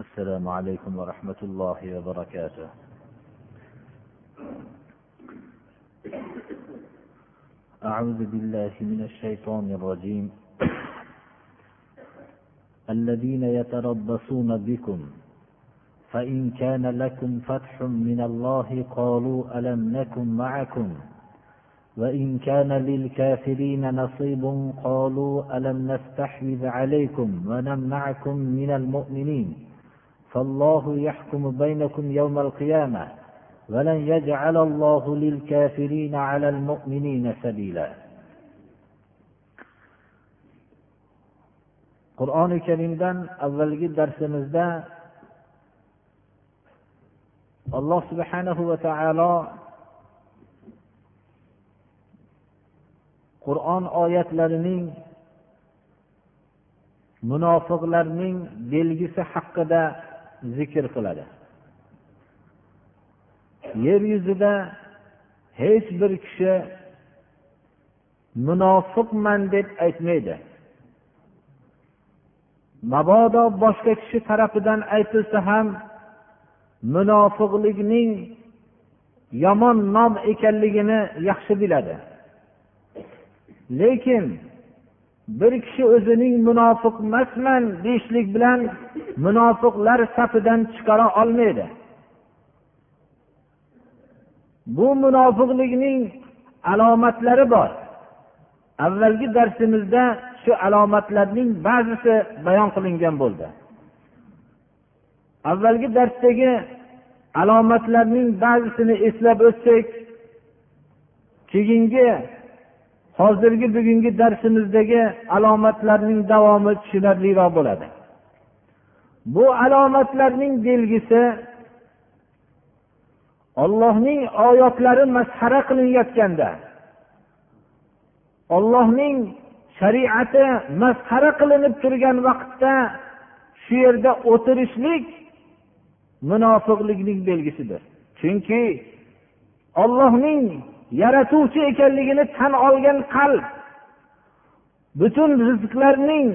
السلام عليكم ورحمة الله وبركاته. أعوذ بالله من الشيطان الرجيم. الذين يتربصون بكم فإن كان لكم فتح من الله قالوا ألم نكن معكم؟ وإن كان للكافرين نصيب قالوا ألم نستحوذ عليكم ونمنعكم من المؤمنين؟ فالله يحكم بينكم يوم القيامة ولن يجعل الله للكافرين على المؤمنين سبيلا qur'oni karimdan avvalgi darsimizda alloh subhanahu va taolo qur'on oyatlarining munofiqlarning belgisi haqida zikr qiladi. Yer yuzida hech bir kishi munofiqman deb aytmaydi. Mabodo boshqa kishi tarafidan aytilsa ham munofiqlikning yomon nom ekanligini yaxshi biladi. Lekin bir kishi o'zining munofiq emasman deyishlik bilan munofiqlar safidan chiqara olmaydi. Bu munofiqlikning alomatlari bor. Avvalgi darsimizda shu alomatlarning ba'zisi bayon qilingan bo'ldi. Avvalgi darsdagi alomatlarning ba'zisini eslab o'tsak keyingi hozirgi bugungi darsimizdagi alomatlarning davomi tushunarliroq bo'ladi. Bu alomatlarning belgisi ollohning oyatlari masxara qilinayotganda ollohning shariati masxara qilinib turgan vaqtda shu yerda o'tirishlik munofiqlikning belgisidir. Chunki ollohning yaratuvchi ekanligini tan olgan qalb. Butun rizqlarning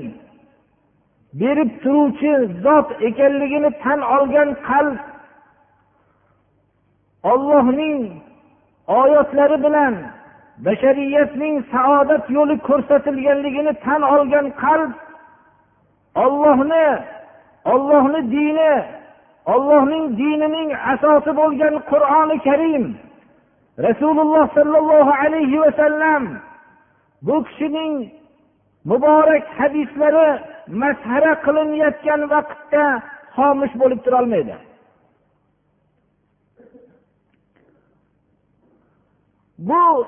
berib turuvchi zot ekanligini tan olgan qalb ollohning oyatlari bilan bashariyatning saodat yo'li ko'rsatilganligini tan olgan qalb ollohni ollohni dini ollohning dinining asosi bo'lgan qur'oni karim rasululloh sollallohu alayhi vasallam bu kishining muborak hadislari masxara qilinayotgan vaqtda xomush bo'lib turolmaydi bu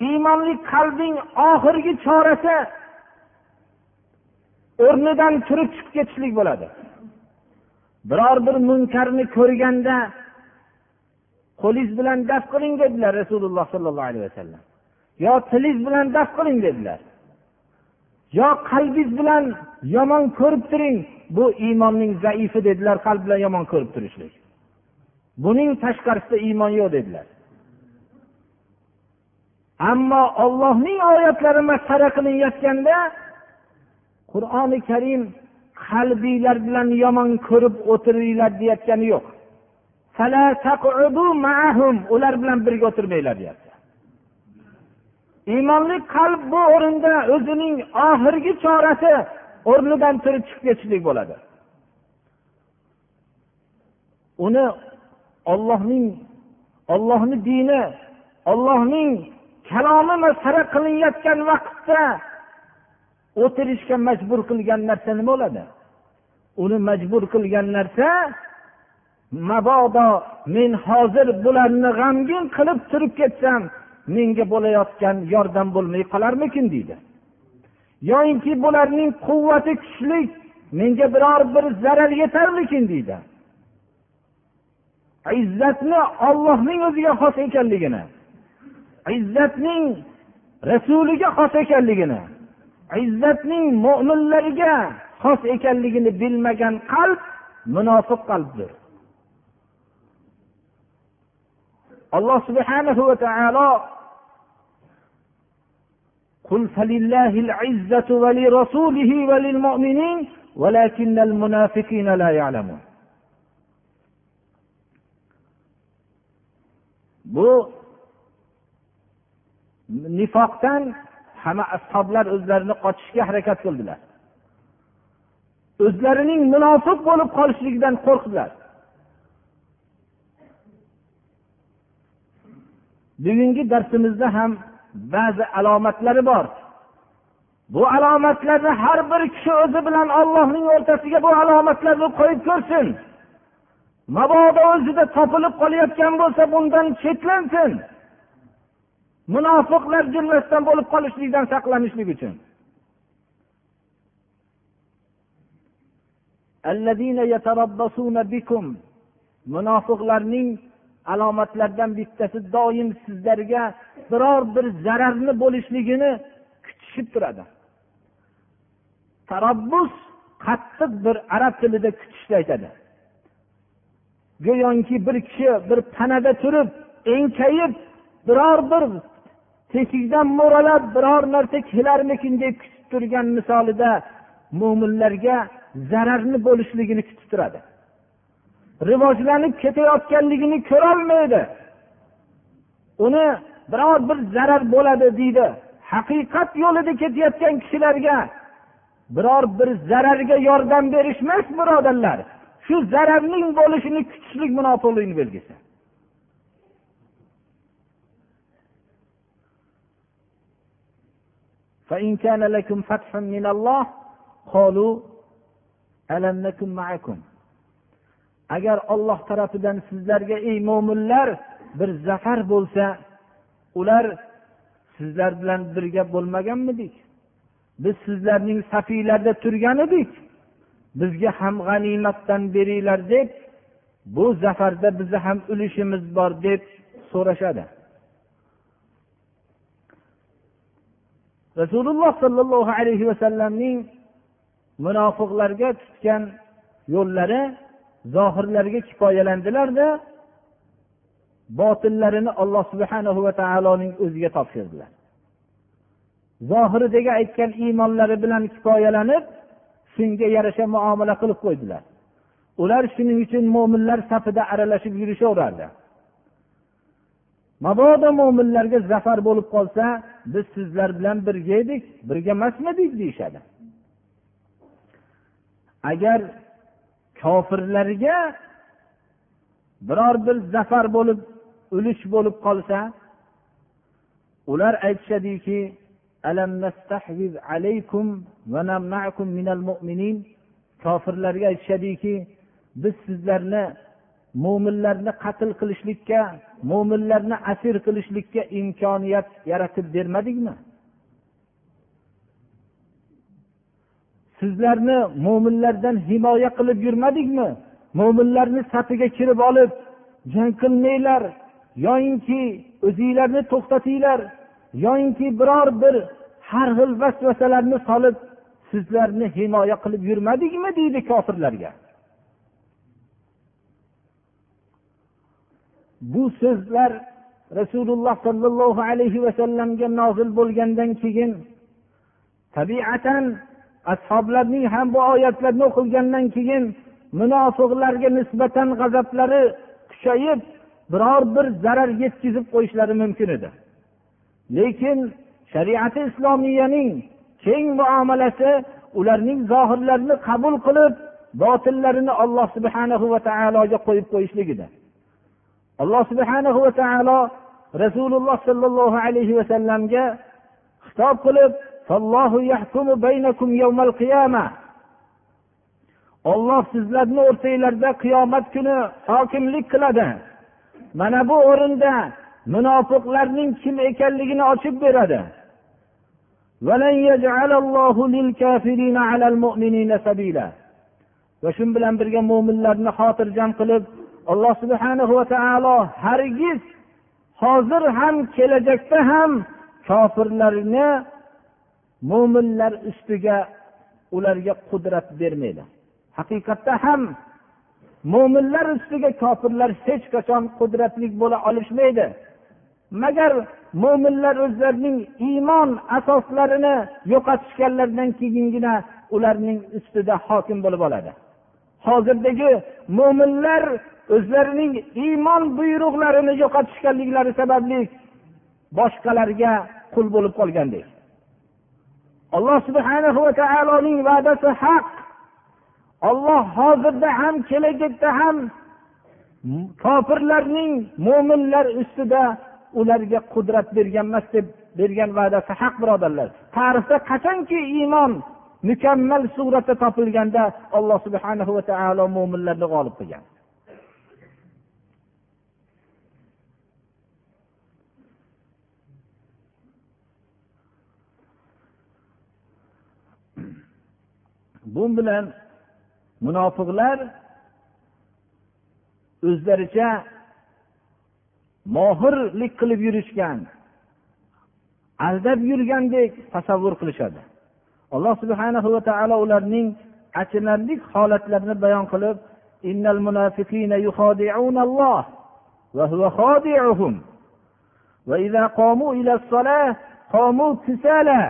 iymonli qalbning oxirgi chorasi o'rnidan turib chiqib ketishlik bo'ladi. Biror bir munkarni ko'rganda qo'lingiz bilan daf qiling dedilar rasululloh sollallohu alayhi vasallam yo tilingiz bilan daf qiling dedilar. Yo qalbingiz bilan yomon ko'rib turing. Bu iymonning zaifi dedilar qalb bilan yomon ko'rib turishlik. Buning tashqarisida iymon yo'q dedilar. Ammo ollohning oyatlari masxara qilinayotganda qur'oni karim qalbinglar bilan yomon ko'rib o'tiringlar deyayotgani yo'q. Ular bilan birga o'tirmanglar deyapti. Iymonli qalb bu o'rinda o'zining oxirgi chorasi o'rnidan turib chiqib ketishlik bo'ladi. Uni ollohning ollohni dini ollohning kalomi masxara qilinayotgan vaqtda o'tirishga majbur qilgan narsa nima bo'ladi? Uni majbur qilgan narsa mabodo men hozir bularni g'amgin qilib turib ketsam menga bo'layotgan yordam bo'lmay qolarmikin deydi. Yoyinki bularning quvvati kuchli menga biror bir zarar yetarmikin deydi. Izzatni ollohning o'ziga xos ekanligini izzatning rasuliga xos ekanligini izzatning mo'minlarga xos ekanligini bilmagan qalb munofiq qalbdir. alloh subhanahu va taolo قل فلله العزة ولرسوله وللمؤمنين ولكن المنافقين لا يعلمون bu nifoqdan hamma ashoblar o'zlarini qochishga harakat qildilar o'zlarining munofiq bo'lib qolishligidan qo'rqdilar Bugungi darsimizda ham ba'zi alomatlari bor. Bu alomatlarni har bir kishi o'zi bilan ollohning o'rtasiga bu alomatlarni qo'yib ko'rsin. Mabodo o'zida topilib qolayotgan bo'lsa bundan chetlansin. Munofiqlar jumlasidan bo'lib qolishlikdan saqlanishlik uchun. Munofiqlarning alomatlardan bittasi doim sizlarga biror bir zararni bo'lishligini kutishib turadi. Tarabbus qattiq bir arab tilida kutishni aytadi. Go'yoki bir kishi bir panada turib enkayib biror bir teshikdan mo'ralab biror narsa kelarmikin deb kutib turgan misolida mo'minlarga zararni bo'lishligini kutib turadi. rivojlanib ketayotganligini ko'rolmaydi uni biror bir zarar bo'ladi deydi haqiqat yo'lida ketayotgan kishilarga biror bir zararga yordam berish emas birodarlar shu zararning bo'lishini kutishlik munofiqlikni belgisi فإن كان لكم فتح من الله قالوا ألم نكن معكم agar olloh tarafidan sizlarga ey mo'minlar bir zafar bo'lsa ular sizlar bilan birga bo'lmaganmidik? Biz sizlarning safiylarda turgan edik bizga ham g'animatdan beringlar deb bu zafarda bizni ham ulushimiz bor deb so'rashadi. Rasululloh sollallohu alayhi vasallamning munofiqlarga tutgan yo'llari zohirlariga kifoyalandilarda botillarini alloh subhana va taoloning o'ziga topshirdilar. Zohiridagi aytgan iymonlari bilan kifoyalanib shunga yarasha muomala qilib qo'ydilar. Ular shuning uchun mo'minlar safida aralashib yurishaverardi. Mabodo mo'minlarga zafar bo'lib qolsa biz sizlar bilan birga edik birga emasmidik deyishadi. Agar kofirlarga biror bir zafar bo'lib ulush bo'lib qolsa ular aytishadiki kofirlarga aytishadiki biz sizlarni mo'minlarni qatl qilishlikka mo'minlarni asir qilishlikka imkoniyat yaratib bermadikmi? Sizlarni mo'minlardan himoya qilib yurmadikmi? Mo'minlarni safiga kirib olib jang qilmanglar yoyinki o'zinglarni to'xtatinglar yoyinki biror bir har xil vasvasalarni solib sizlarni himoya qilib yurmadikmi? Deydi kofirlarga. Bu so'zlar rasululloh sollallohu alayhi vasallamga nozil bo'lgandan keyin tabiatan ashoblarning ham bu oyatlarni o'qilgandan keyin munofiqlarga nisbatan g'azablari kuchayib biror bir zarar yetkazib qo'yishlari mumkin edi. Lekin shariati islomiyaning keng muomalasi ularning zohirlarini qabul qilib botillarini alloh subhanahu va taologa qo'yib qo'yishligida. Alloh subhanahu va taolo rasululloh sollallohu alayhi vasallamga xitob qilib olloh sizlarni o'rtanglarda qiyomat kuni hokimlik qiladi. Mana bu o'rinda munofiqlarning kim ekanligini ochib beradi. va shu bilan birga mo'minlarni xotirjam qilib alloh subhana va taolo hargiz hozir ham kelajakda ham kofirlarni mo'minlar ustiga ularga qudrat bermaydi. Haqiqatda ham mo'minlar ustiga kofirlar hech qachon qudratli bo'la olishmaydi. Magar mo'minlar o'zlarining iymon asoslarini yo'qotishganlaridan keyingina ularning ustida hokim bo'lib oladi. Hozirdagi mo'minlar o'zlarining iymon buyruqlarini yo'qotishganliklari sababli boshqalarga qul bo'lib qolgandek. Alloh subhana va taoloning va'dasi haq. Olloh hozirda ham kelajakda ham kofirlarning mo'minlar ustida ularga qudrat bergan emas deb bergan va'dasi haq birodarlar. Tarixda qachonki iymon mukammal suratda topilganda alloh subhana va taolo mo'minlarni g'olib qilgan? Bu bilan munofiqlar o'zlaricha mohirlik qilib yurishgan aldab yurgandek tasavvur qilishadi. Alloh subhana va taolo ularning achinarli holatlarini bayon qilib innal munafiqina yukhadi'una va huwa khadi'uhum. Va idza qamu ila as-salah qamu kusala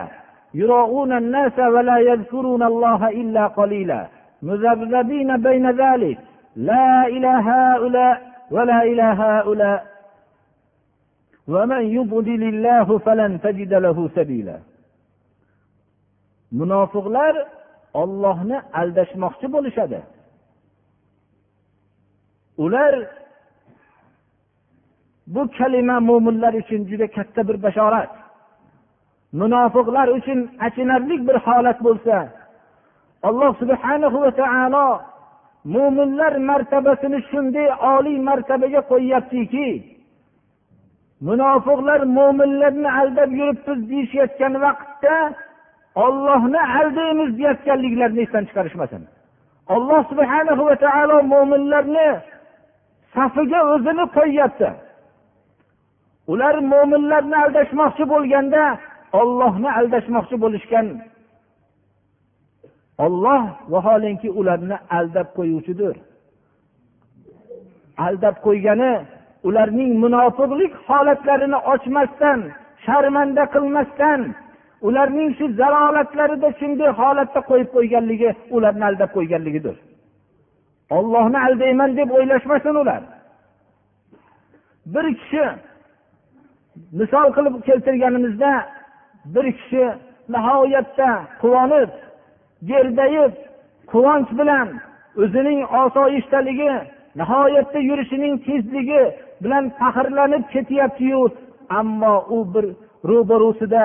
يراؤون الناس ولا يذكرون الله إلا قليلا مذبذبين بين ذلك لا إلى هؤلاء ولا إلى هؤلاء ومن يضلل الله فلن تجد له سبيلا munofiqlar ollohni aldashmoqchi bo'lishadi ular bu kalima mo'minlar uchun juda katta bir bashorat Munofiqlar uchun achinarli bir holat bo'lsa alloh subhanahu va taolo mo'minlar martabasini shunday oliy martabaga qo'yyaptiki munofiqlar mo'minlarni aldab yuribmiz deyishayotgan vaqtda ollohni aldaymiz deyayotganliklarini esdan chiqarishmasin. Alloh subhana va taolo mo'minlarni safiga o'zini qo'yyapti. Ular mo'minlarni aldashmoqchi bo'lganda ollohni aldashmoqchi bo'lishgan. Olloh vaholanki ularni aldab qo'yuvchidir. Aldab qo'ygani ularning munofiqlik holatlarini ochmasdan sharmanda qilmasdan ularning shu zalolatlarida shunday holatda qo'yib qo'yganligi ularni aldab qo'yganligidir. Ollohni aldayman deb o'ylashmasin ular. Bir kishi misol qilib keltirganimizda bir kishi nihoyatda quvonib gerdayib quvonch bilan o'zining osoyishtaligi nihoyatda yurishining tezligi bilan faxrlanib ketyaptiyu. Ammo u bir ro'barusida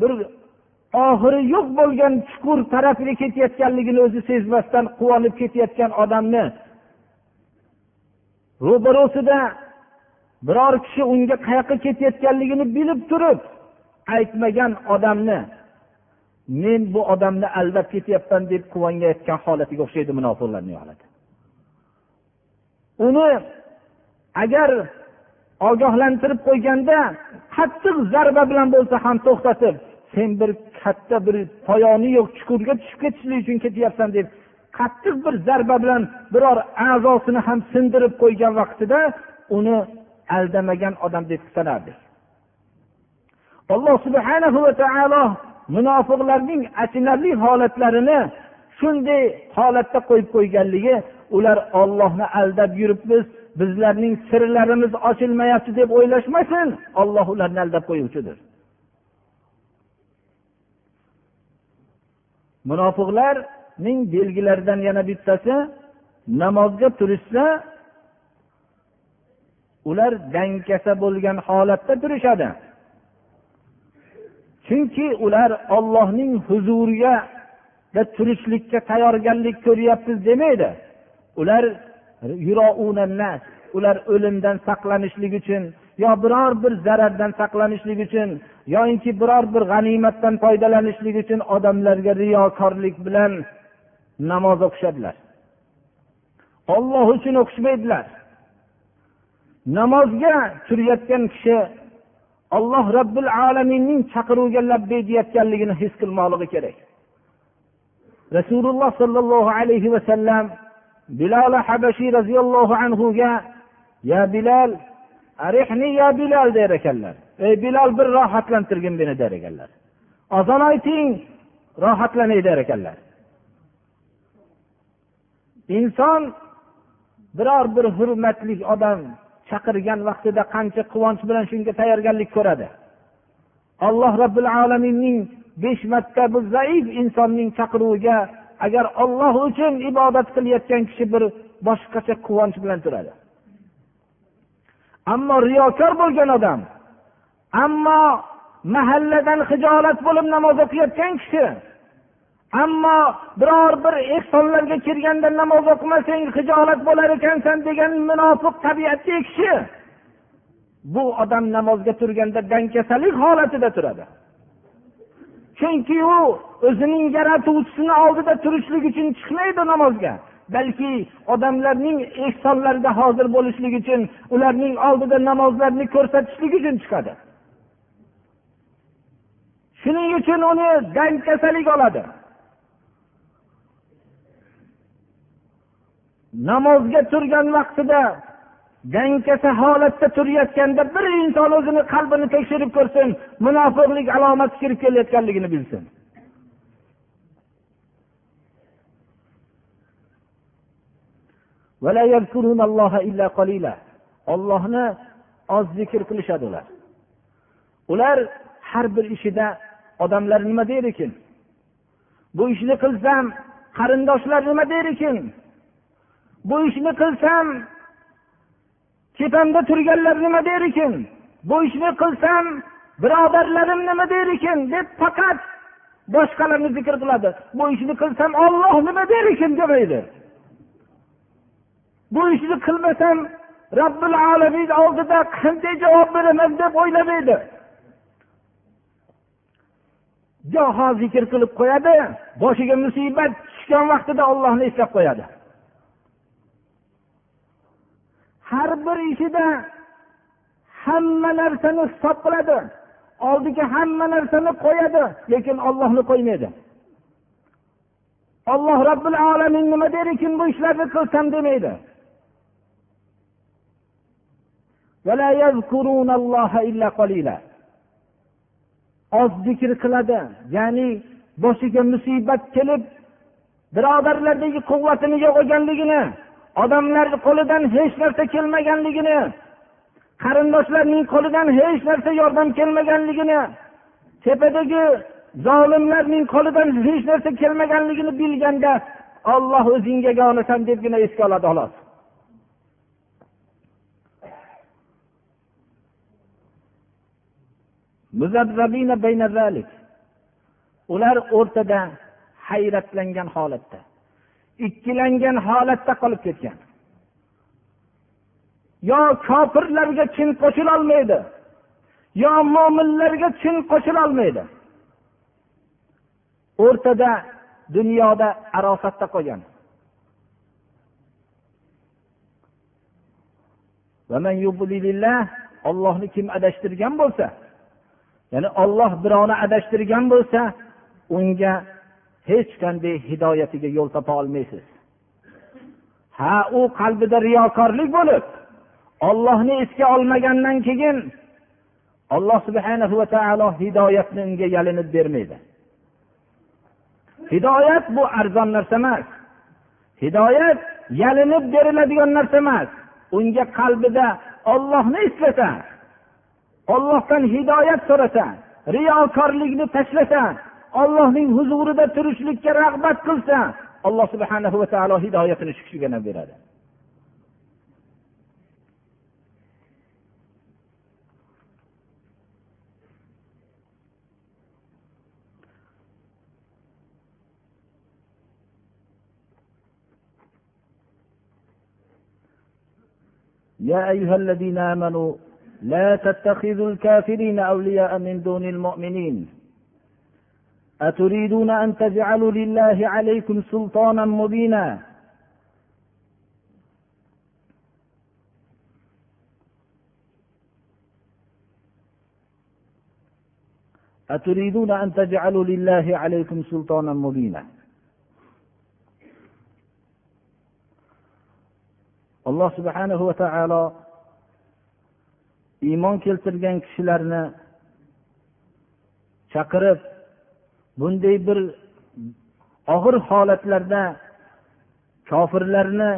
bir oxiri yo'q bo'lgan chuqur tarafiga ketayotganligini o'zi sezmasdan quvonib ketayotgan odamni ro'barusida biror kishi unga qayoqqa ketayotganligini bilib turib aytmagan odamni men bu odamni aldab ketyapman deb quvonayotgan holatiga o'xshaydi munofiqlarning holati uni agar ogohlantirib qo'yganda qattiq zarba bilan bo'lsa ham to'xtatib sen bir katta bir poyoni yo'q chuqurga tushib ketishlik uchun ketyapsan deb qattiq bir zarba bilan biror a'zosini ham sindirib qo'ygan vaqtida uni aldamagan odam deb sanardik alloh subhana va taolo munofiqlarning achinarli holatlarini shunday holatda qo'yib qo'yganligi ular ollohni aldab yuribmiz bizlarning sirlarimiz ochilmayapti deb o'ylashmasin olloh ularni aldab qo'yuvchidir. Munofiqlarning belgilaridan yana bittasi namozga turishsa ular dangasa bo'lgan holatda turishadi. Chunki ular ollohning huzuriga turishlikka tayyorgarlik ko'ryapmiz demaydi. Ular ular o'limdan saqlanishlik uchun yo biror bir zarardan saqlanishlik uchun yoinki biror bir g'animatdan foydalanishlik uchun odamlarga riyokorlik bilan namoz o'qishadilar. Olloh uchun o'qishmaydilar. Namozga turayotgan kishi alloh robbil alaminning chaqiruviga labbay deyayotganligini his qilmoqligi kerak. Rasululloh sollallohu alayhi vasallam bilol habashiy roziyallohu anhuga ya bilal arihni ya bilal der ekanlar. Ey bilol bir rohatlantirgin meni der ekanlar. Ozon ayting rohatlanay der ekanlar. Inson biror bir hurmatli odam chaqirgan vaqtida qancha quvonch bilan shunga tayyorgarlik ko'radi. Alloh robbil alaminning besh marta bu zaif insonning chaqiruviga agar olloh uchun ibodat qilayotgan kishi bir boshqacha quvonch bilan turadi. Ammo riyokor bo'lgan odam ammo mahalladan hijolat bo'lib namoz o'qiyotgan kishi ammo biror bir ehsonlarga kirganda namoz o'qimasang hijolat bo'lar ekansan degan munofiq tabiatli kishi bu odam namozga turganda dangkasalik holatida turadi. Chunki u o'zining yaratuvchisini oldida turishlik uchun chiqmaydi namozga. Balki odamlarning ehsonlarida hozir bo'lishlik uchun ularning oldida namozlarni ko'rsatishlik uchun chiqadi. Shuning uchun uni dangkasalik oladi. Namozga turgan vaqtida dangasa holatda turayotganda bir inson o'zini qalbini tekshirib ko'rsin munofiqlik alomati kirib kelayotganligini bilsin. Ollohni oz zikr qilishadi ular. Ular har bir ishida odamlar nima der ekan? Bu ishni qilsam qarindoshlar nima der ekan? Bu ishni qilsam tepamda turganlar nima der ekan? Bu ishni qilsam birodarlarim nima der ekan? deb faqat boshqalarni zikr qiladi. Bu ishni qilsam olloh nima der ekan demaydi. Bu ishni qilmasam robbil alamin oldida qanday javob beraman deb o'ylamaydi. Goho zikr qilib qo'yadi boshiga musibat tushgan vaqtida ollohni eslab qo'yadi. Har bir ishida hamma narsani hisob qiladi oldiga hamma narsani qo'yadi lekin ollohni qo'ymaydi. Olloh robbil alamin nima der ekan bu ishlarni qilsam demaydi. Oz zikr qiladi ya'ni boshiga musibat kelib birodarlardagi quvvatini yo'qolganligini odamlar qo'lidan hech narsa kelmaganligini qarindoshlarning qo'lidan hech narsa yordam kelmaganligini tepadagi zolimlarning qo'lidan hech narsa kelmaganligini bilganda olloh o'zing yagonasan debgina esga oladi xolos. Ular o'rtada hayratlangan holatda. Ikkilangan holatda qolib ketgan. Yo kofirlarga chin qo'shilolmaydi yo mo'minlarga chin qo'shilolmaydi. O'rtada dunyoda arosatda qolgan. Ollohni kim adashtirgan bo'lsa ya'ni olloh birovni adashtirgan bo'lsa unga hech qanday hidoyatiga yo'l topa olmaysiz. Ha u qalbida riyokorlik bo'lib ollohni esga olmagandan keyin alloh subhana va taolo hidoyatni unga yalinib bermaydi. Hidoyat bu arzon narsa emas. Hidoyat yalinib beriladigan narsa emas. Unga qalbida ollohni eslasa ollohdan hidoyat so'rasa riyokorlikni tashlasa ollohning huzurida turishlikka rag'bat qilsa alloh subhana va taolo hidoyatini shu kishiga beradi يا أيها الذين آمنوا لا تتخذوا الكافرين أولياء من دون المؤمنين أتريدون أن تجعلوا لله عليكم سلطانا مبينا؟ أتريدون أن تجعلوا لله عليكم سلطانا مبينا؟ alloh subhanahu va taolo iymon keltirgan kishilarni chaqirib bunday bir og'ir holatlarda kofirlarni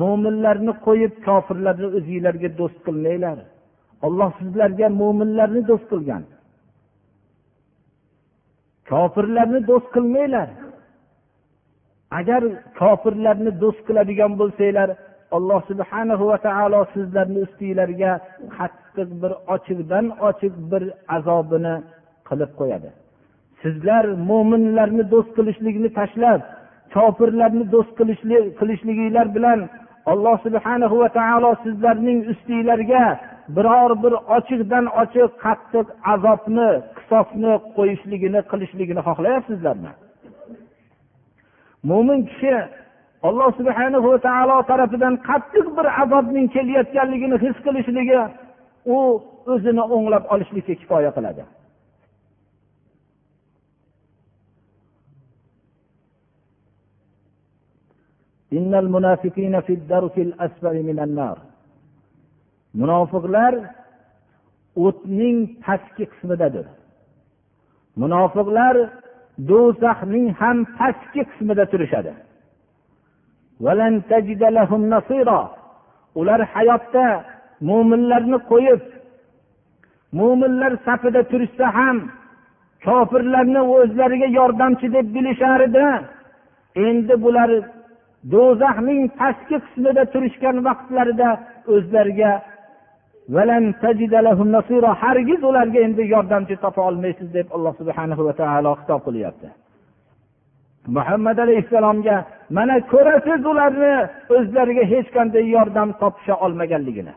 mo'minlarni qo'yib kofirlarni o'zinglarga do'st qilmanglar. Olloh sizlarga mo'minlarni do'st qilgan. Kofirlarni do'st qilmanglar. Agar kofirlarni do'st qiladigan bo'lsanglar alloh subhanahu va taolo sizlarni ustinglarga qattiq bir ochiqdan ochiq bir azobini qilib qo'yadi. Sizlar mo'minlarni do'st qilishlikni tashlab kofirlarni do'st qilishliginglar bilan alloh subhanahu va taolo sizlarning ustinglarga biror bir ochiqdan ochiq qattiq azobni qisosni qo'yishligini qilishligini xohlayapsizlarmi? Mo'min kishi alloh subhana va taolo tarafidan qattiq bir azobning kelayotganligini his qilishligi u o'zini o'nglab olishlikka kifoya qiladi. Munofiqlar o'tning pastki qismidadir. Munofiqlar do'zaxning ham pastki qismida turishadi. Ular hayotda mo'minlarni qo'yib mo'minlar safida turishsa ham kofirlarni o'zlariga yordamchi deb bilishar edi endi bular do'zaxning pastki qismida turishgan vaqtlarida o'zlariga hargiz ularga endi yordamchi topa olmaysiz deb alloh subhana va taolo xitob qilyapti. Muhammad alayhissalomga mana ko'rasiz ularni o'zlariga hech qanday yordam topisha olmaganligini.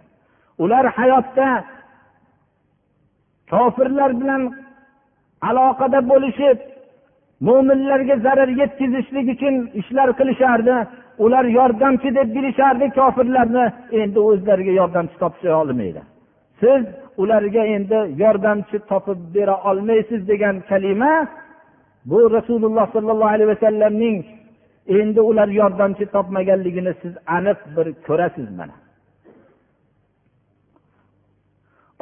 Ular hayotda kofirlar bilan aloqada bo'lishib mo'minlarga zarar yetkazishlik uchun ishlar qilishardi. Ular yordamchi deb bilishardi kofirlarni. Endi o'zlariga yordamchi topisha olmaydi. Siz ularga endi yordamchi topib bera olmaysiz degan kalima bu rasululloh sollallohu alayhi vasallamning endi ular yordamchi topmaganligini siz aniq bir ko'rasiz mana.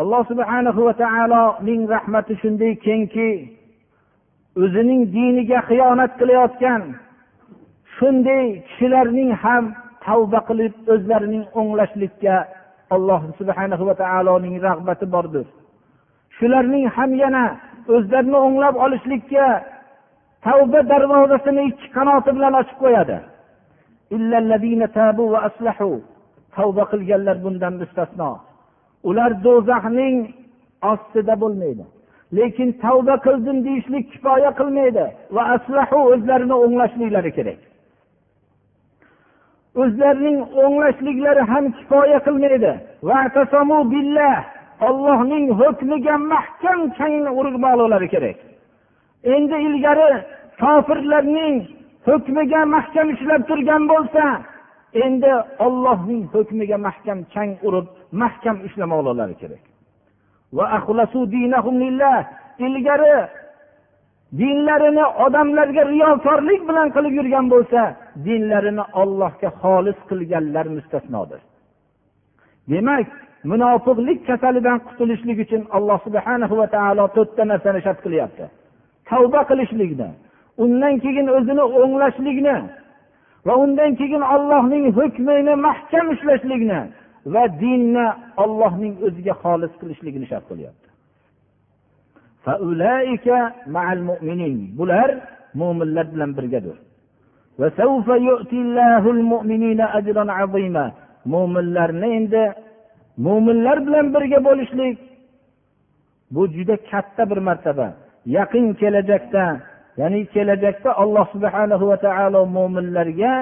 Alloh subhanahu va taoloning rahmati shunday kengki o'zining diniga xiyonat qilayotgan shunday kishilarning ham tavba qilib o'zlarining o'nglashlikka alloh subhana va taoloning rag'bati bordir. Shularning ham yana o'zlarini o'nglab olishlikka tavba darvozasini ikki qanoti bilan ochib qo'yadi. Tavba qilganlar bundan mustasno. Ular do'zaxning ostida bo'lmaydi. Lekin tavba qildim deyishlik kifoya qilmaydi va aslahu o'zlarini o'nglashliklari kerak. O'zlarining o'nglashliklari ham kifoya qilmaydi. Ollohning hukmiga mahkam changni urib ololari kerak. Endi ilgari kofirlarning hukmiga mahkam ushlab turgan bo'lsa endi ollohning hukmiga mahkam chang urib mahkam ushlamoqlari kerak. Ilgari dinlarini odamlarga riyokorlik bilan qilib yurgan bo'lsa dinlarini ollohga xolis qilganlar mustasnodir. Demak munofiqlik kasalidan qutulishlik uchun alloh subhana va taolo to'rtta narsani shart qilyapti. Tavba qilishlikni undan keyin o'zini o'nglashlikni va undan keyin ollohning hukmini mahkam ushlashlikni va dinni ollohning o'ziga xolis qilishligini shart qilyapti bular mo'minlar bilan birgadir. Mo'minlarni endi mo'minlar bilan birga bo'lishlik bu juda katta bir martaba. Yaqin kelajakda ya'ni kelajakda alloh subhanahu va taolo mo'minlarga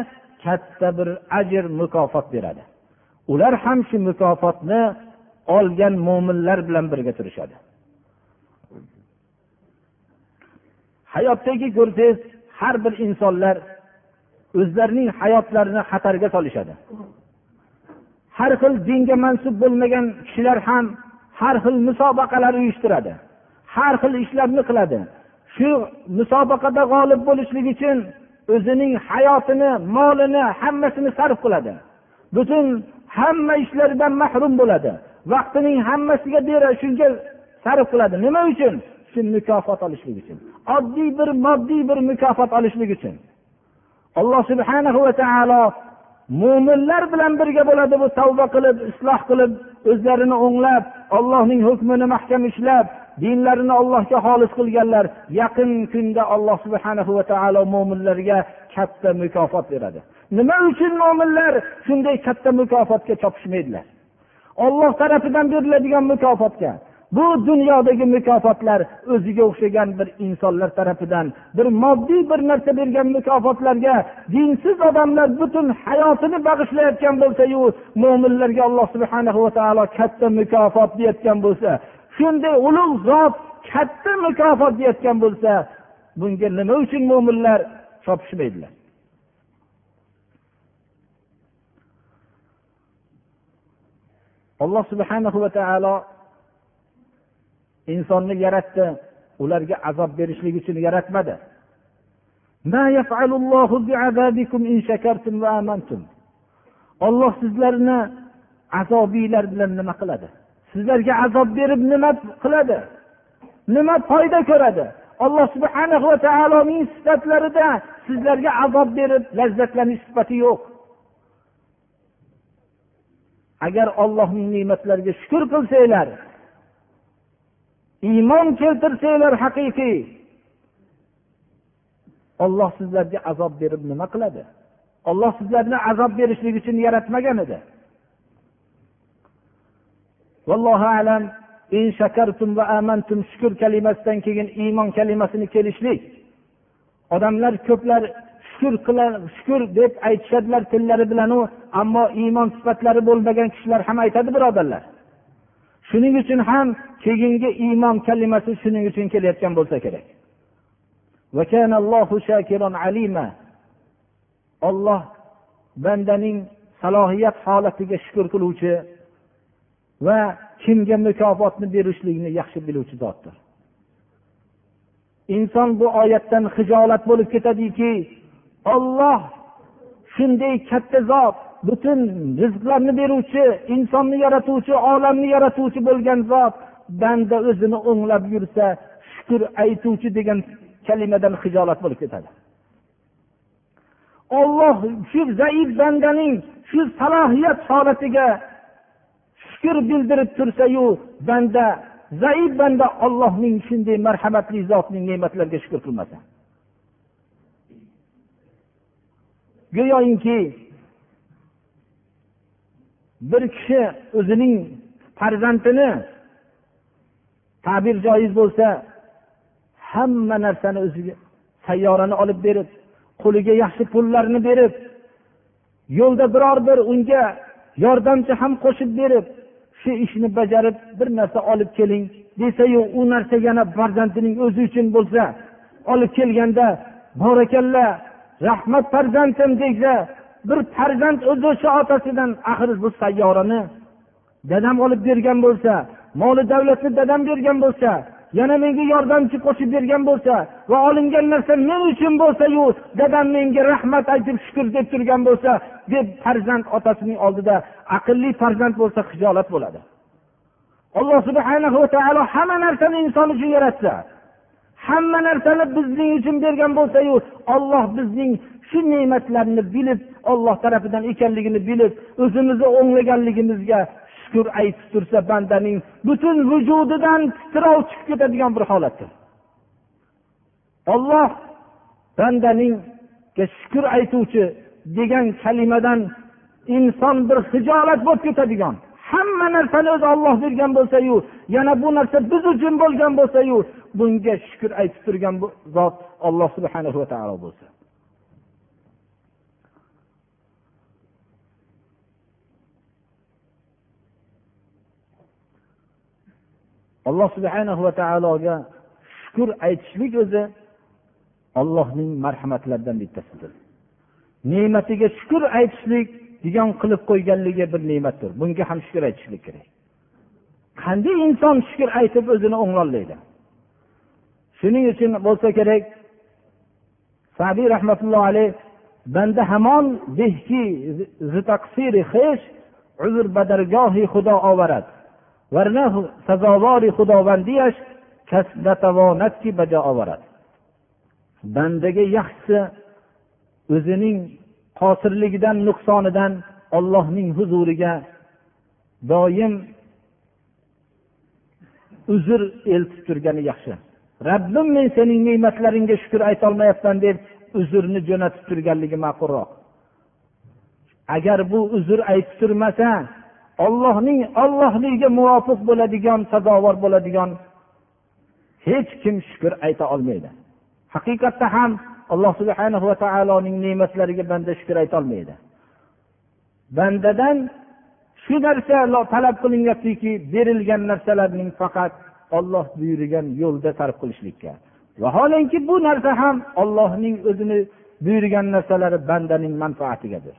katta bir ajr mukofot beradi. Ular ham shu mukofotni olgan mo'minlar bilan birga turishadi. Hayotdagi ko'rsangiz har bir insonlar o'zlarining hayotlarini xatarga solishadi. Har xil dinga mansub bo'lmagan kishilar ham har xil musobaqalar uyushtiradi. Har xil ishlarni qiladi. Shu musobaqada g'olib bo'lishlik uchun o'zining hayotini molini hammasini sarf qiladi. Butun hamma ishlaridan mahrum bo'ladi. Vaqtining hammasiga beradi shunga sarf qiladi. Nima uchun? Shu mukofot olishlik uchun. Oddiy bir moddiy bir mukofot olishlik uchun. Alloh subhanahu va taolo mo'minlar bilan birga bo'ladi bu tavba qilib isloh qilib o'zlarini o'nglab ollohning hukmini mahkam ishlab dinlarini allohga xolis qilganlar yaqin kunda alloh subhanahu va taolo mo'minlarga katta mukofot beradi. Nima uchun mo'minlar shunday katta mukofotga chopishmaydilar? Olloh tarafidan beriladigan mukofotga bu dunyodagi mukofotlar o'ziga o'xshagan bir insonlar tarafidan bir moddiy bir narsa bergan mukofotlarga dinsiz odamlar butun hayotini bag'ishlayotgan bo'lsayu mo'minlarga alloh subhana va taolo katta mukofot deyotgan bo'lsa shunday ulug' zot katta mukofot deyotgan bo'lsa bunga nima uchun mo'minlar chopishmaydilar? Alloh subhanahu va taolo insonni yaratdi. Ularga azob berishlik uchun yaratmadi. Olloh sizlarni azobinglar bilan nima qiladi? Sizlarga azob berib nima qiladi? Nima foyda ko'radi? Alloh subhana va taoloning sifatlarida sizlarga azob berib lazzatlanish sifati yo'q. Agar ollohning ne'matlariga shukur qilsanglar iymon keltirsanglar haqiqiy olloh sizlarga azob berib nima qiladi? Olloh sizlarni azob berishlik uchun yaratmagan edi. Vallohu alam in shakartum va amantum shukur kalimasidan keyin iymon kalimasini kelishlik. Odamlar ko'plar shukur qilar shukur deb aytishadilar tillari bilanu ammo iymon sifatlari bo'lmagan kishilar ham aytadi birodarlar. Shuning uchun ham keyingi iymon kalimasi shuning uchun kelayotgan bo'lsa kerak. Olloh bandaning salohiyat holatiga shukur qiluvchi va kimga mukofotni berishlikni yaxshi biluvchi zotdir. Inson bu oyatdan hijolat bo'lib ketadiki olloh shunday katta zot butun rizqlarni beruvchi insonni yaratuvchi olamni yaratuvchi bo'lgan zot banda o'zini o'nglab yursa shukur aytuvchi degan kalimadan hijolat bo'lib ketadi. Olloh shu zaif bandaning shu salohiyat holatiga shukur bildirib tursayu banda zaif banda ollohning shunday marhamatli zotning ne'matlariga shukur qilmasa go'yoki bir kishi o'zining farzandini ta'bir joiz bo'lsa hamma narsani o'ziga sayyorani olib berib qo'liga yaxshi pullarni berib yo'lda biror bir unga yordamchi ham qo'shib berib shu ishni bajarib bir narsa olib keling desayu u narsa yana farzandining o'zi uchun bo'lsa olib kelganda borakalla rahmat farzandim desa bir farzand o'zi o'sha otasidan axir bu sayyorani dadam olib bergan bo'lsa moli davlatni dadam bergan bo'lsa yana menga yordamchi qo'shib bergan bo'lsa va olingan narsa men uchun bo'lsayu dadam menga rahmat aytib shukur deb turgan bo'lsa deb farzand otasining oldida aqlli farzand bo'lsa hijolat bo'ladi. Alloh subhanahu va taolo hamma narsani inson uchun yaratsa hamma narsani bizning uchun bergan bo'lsayu olloh bizning shu ne'matlarni bilib olloh tarafidan ekanligini bilib o'zimizni o'nglaganligimizga shukur aytib tursa bandaning butun vujudidan titrov chiqib ketadigan bir holatdir. Olloh bandaningga shukur aytuvchi degan kalimadan inson bir hijolat bo'lib ketadigan hamma narsani o'zi olloh bergan bo'lsayu yana bu narsa biz uchun bo'lgan bo'lsayu bunga shukur aytib turgan bu zot alloh subhana va taolo bo'lsa. Alloh subhana va taologa shukur aytishlik o'zi ollohning marhamatlaridan bittasidir. Ne'matiga shukur aytishlik degan qilib qo'yganligi bir ne'matdir. Bunga ham shukur aytishlik kerak. Qanday inson shukur aytib o'zini o'ngollaydi? shuning uchun bo'lsa kerak. Sabiy rahmatullohi alayh banda hamon uzr badargohi xudo ovarad varna sazovori xudovandiyash kasbatovonatki bajo ovarad bandaga yaxshisi o'zining qosirligidan nuqsonidan ollohning huzuriga doim uzr eltib turgani yaxshi. Rabbim men sening ne'matlaringga shukur aytolmayapman deb uzrni jo'natib turganligi ma'qulroq. Agar bu uzr aytib turmasa ollohning ollohligiga muvofiq bo'ladigan sazovor bo'ladigan hech kim shukur ayta olmaydi. Haqiqatda ham alloh subhana va taoloning ne'matlariga banda shukur aytolmaydi bandadan shu narsa talab qilinyaptiki berilgan narsalarning faqat olloh buyurgan yo'lda sarf qilishlikka. Vaholanki bu narsa ham ollohning o'zini buyurgan narsalari bandaning manfaatigadir.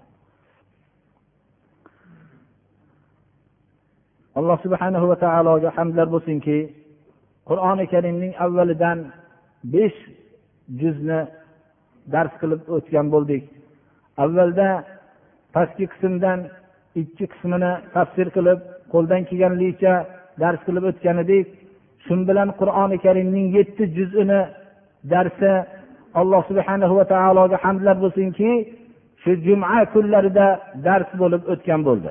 Alloh subhanahu va taologa hamdlar bo'lsinki qur'oni karimning avvalidan besh juzni dars qilib o'tgan bo'ldik. Avvalda pastki qismdan ikki qismini tafsir qilib qo'ldan kelganligicha dars qilib o'tgan edik. Shu bilan qur'oni karimning yetti juzini darsi alloh subhanahu va taologa hamdlar bo'lsinki shu juma kunlarida dars bo'lib o'tgan bo'ldi.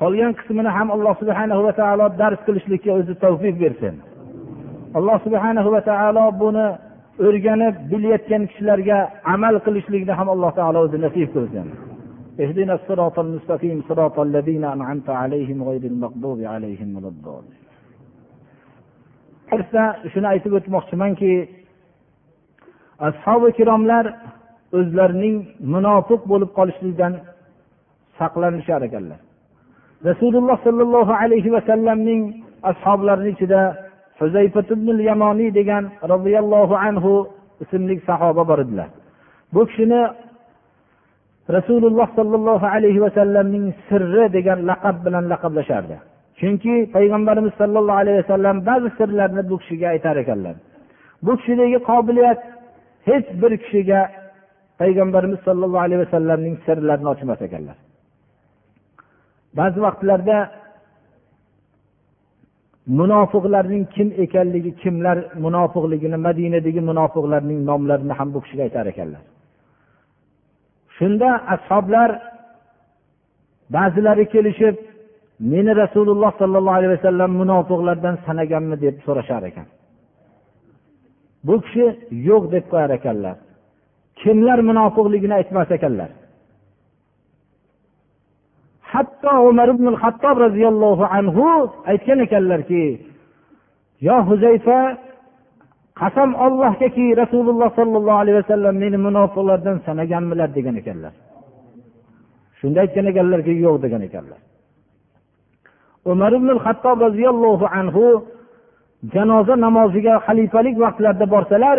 Qolgan qismini ham alloh subhana va taolo dars qilishlikka o'zi tavfiq bersin. Alloh subhana va taolo buni o'rganib bilayotgan kishilarga amal qilishlikni ham alloh taolo o'zi nasib qilsin. اهدنا الصراط المستقيم صراط الذين أنعمت عليهم غير المغضوب عليهم ولا الضالين shuni aytib o'tmoqchimanki ashobi ikromlar o'zlarining munofiq bo'lib qolishlikdan saqlanishar ekanlar rasululloh sollallohu alayhi vasallamning ashoblarini ichida yamoniy degan roziyallohu anhu ismli sahoba bor edilar bu kishini rasululloh sollallohu alayhi vasallamning sirri degan laqab bilan laqablashardi. Chunki payg'ambarimiz sollallohu alayhi vasallam ba'zi sirlarni bu kishiga aytar ekanlar. Bu kishidagi qobiliyat hech bir kishiga payg'ambarimiz sollallohu alayhi vasallamning sirlarini ochmas ekanlar. Ba'zi vaqtlarda munofiqlarning kim ekanligi kimlar munofiqligini madinadagi munofiqlarning nomlarini ham bu kishiga aytar ekanlar. Shunda ashoblar ba'zilari kelishib meni rasululloh sollallohu alayhi vasallam munofiqlardan sanaganmi? deb so'rashar ekan. Bu kishi yo'q deb qo'yar ekanlar. Kimlar munofiqligini aytmas ekanlar? Hatto umar ibn hattob roziyallohu anhu aytgan ekanlarki yo huzayfa qasam ollohgaki rasululloh sollallohu alayhi vasallam meni munofiqlardan sanaganmilar degan ekanlar. Shunda aytgan ekanlarki yo'q degan ekanlar. Umar ibn hattob roziyallohu anhu janoza namoziga xalifalik vaqtlarida borsalar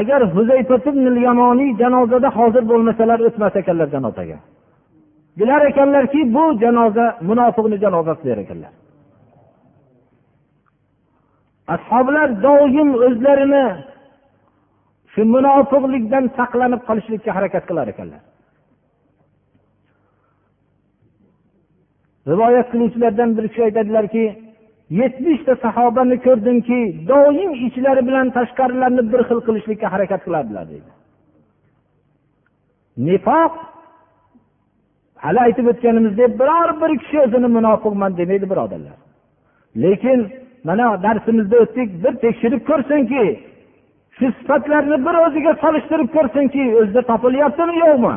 agar yamoniy janozada hozir bo'lmasalar o'tmas ekanlar janozaga. Bilar ekanlarki bu janoza munofiqni janozasi der ekanlar. Ashoblar doim o'zlarini shu munofiqlikdan saqlanib qolishlikka harakat qilar ekanlar. Rivoyat qiluvchilardan bir kishi aytadilarki yetmishta sahobani ko'rdimki doim ichlari bilan tashqarilarini bir xil qilishlikka harakat qilardilar deydi. Nifoq hali aytib o'tganimizdek biror bir kishi o'zini munofiqman demaydi birodarlar. Lekin mana darsimizda o'tdik bir tekshirib ko'rsinki shu sifatlarni bir o'ziga solishtirib ko'rsinki o'zida topilyaptimi yo'qmi?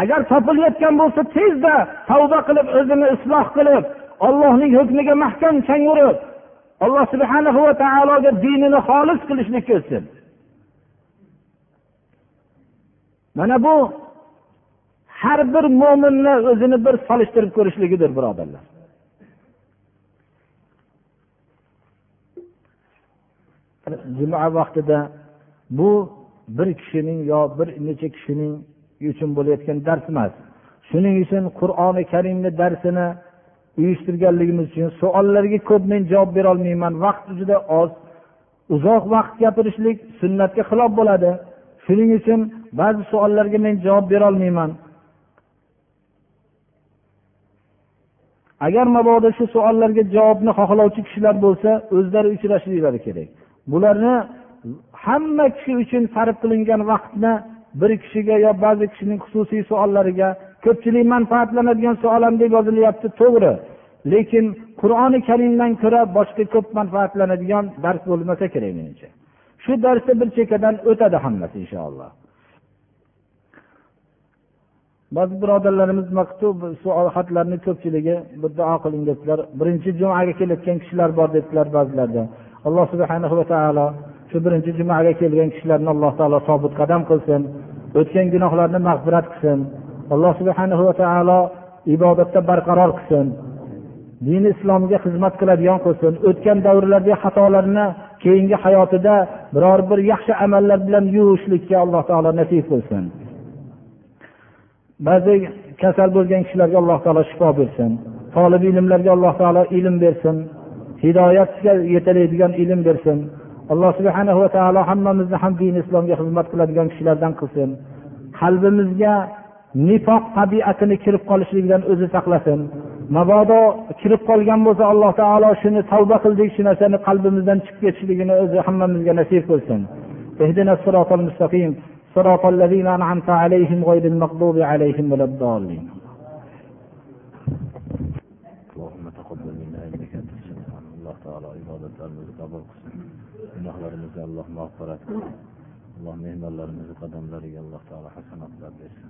Agar topilayotgan bo'lsa tezda tavba qilib o'zini isloh qilib ollohning hukmiga mahkam chang urib alloh subhana va taologa dinini xolis qilishlikka o'tsin mana bu har bir mo'minni o'zini bir solishtirib ko'rishligidir birodarlar. Juma vaqtida bu bir kishining yo bir necha kishining uchun bo'layotgan dars emas. Shuning uchun qur'oni karimni darsini uyushtirganligimiz uchun savollarga ko'p men javob berolmayman vaqt juda oz uzoq vaqt gapirishlik sunnatga xilof bo'ladi. Shuning uchun ba'zi savollarga men javob berolmayman agar mabodo shu savollarga javobni xohlovchi kishilar bo'lsa o'zlari uchrashliklari kerak. Bularni hamma kishi uchun sarf qilingan vaqtni bir kishiga yo ba'zi kishining xususiy savollariga ko'pchilik manfaatlanadigan savol ham deb yozilyapti to'g'ri. Lekin qur'oni karimdan ko'ra boshqa ko'p manfaatlanadigan dars bo'lmasa kerak menimcha. Shu darsda bir chekkadan o'tadi hammasi inshaalloh. Ba'zi birodarlarimiz maktub savol xatlarni ko'pchiligi bir duo qiling debdilar birinchi jumaga kelayotgan kishilar bor debdilar ba'zilarda. Alloh subhana va taolo shu birinchi jumaga kelgan kishilarni alloh taolo sobit qadam qilsin o'tgan gunohlarni mag'firat qilsin. Alloh subhana va taolo ibodatda barqaror qilsin. Dini islomga xizmat qiladigan qilsin. O'tgan davrlardagi xatolarni keyingi hayotida biror bir yaxshi amallar bilan yuvishlikka alloh taolo nasib qilsin. Ba'zi kasal bo'lgan kishilarga alloh taolo shifo bersin. Tolib ilmlarga alloh taolo ilm bersin. hidoyatga yetalaydigan ilm bersin alloh subhana va taolo hammamizni ham din islomga xizmat qiladigan kishilardan qilsin qalbimizga nifoq tabiatini kirib qolishligidan o'zi saqlasin mabodo kirib qolgan bo'lsa alloh taolo shuni tavba qildik shu narsani qalbimizdan chiqib ketishligini o'zi hammamizga nasib qilsin صراط الذين أنعمت عليهم غير المغضوب عليهم ولا الضالين alloh mehmonlarimizni qadamlariga alloh taolo hasanatlar bersin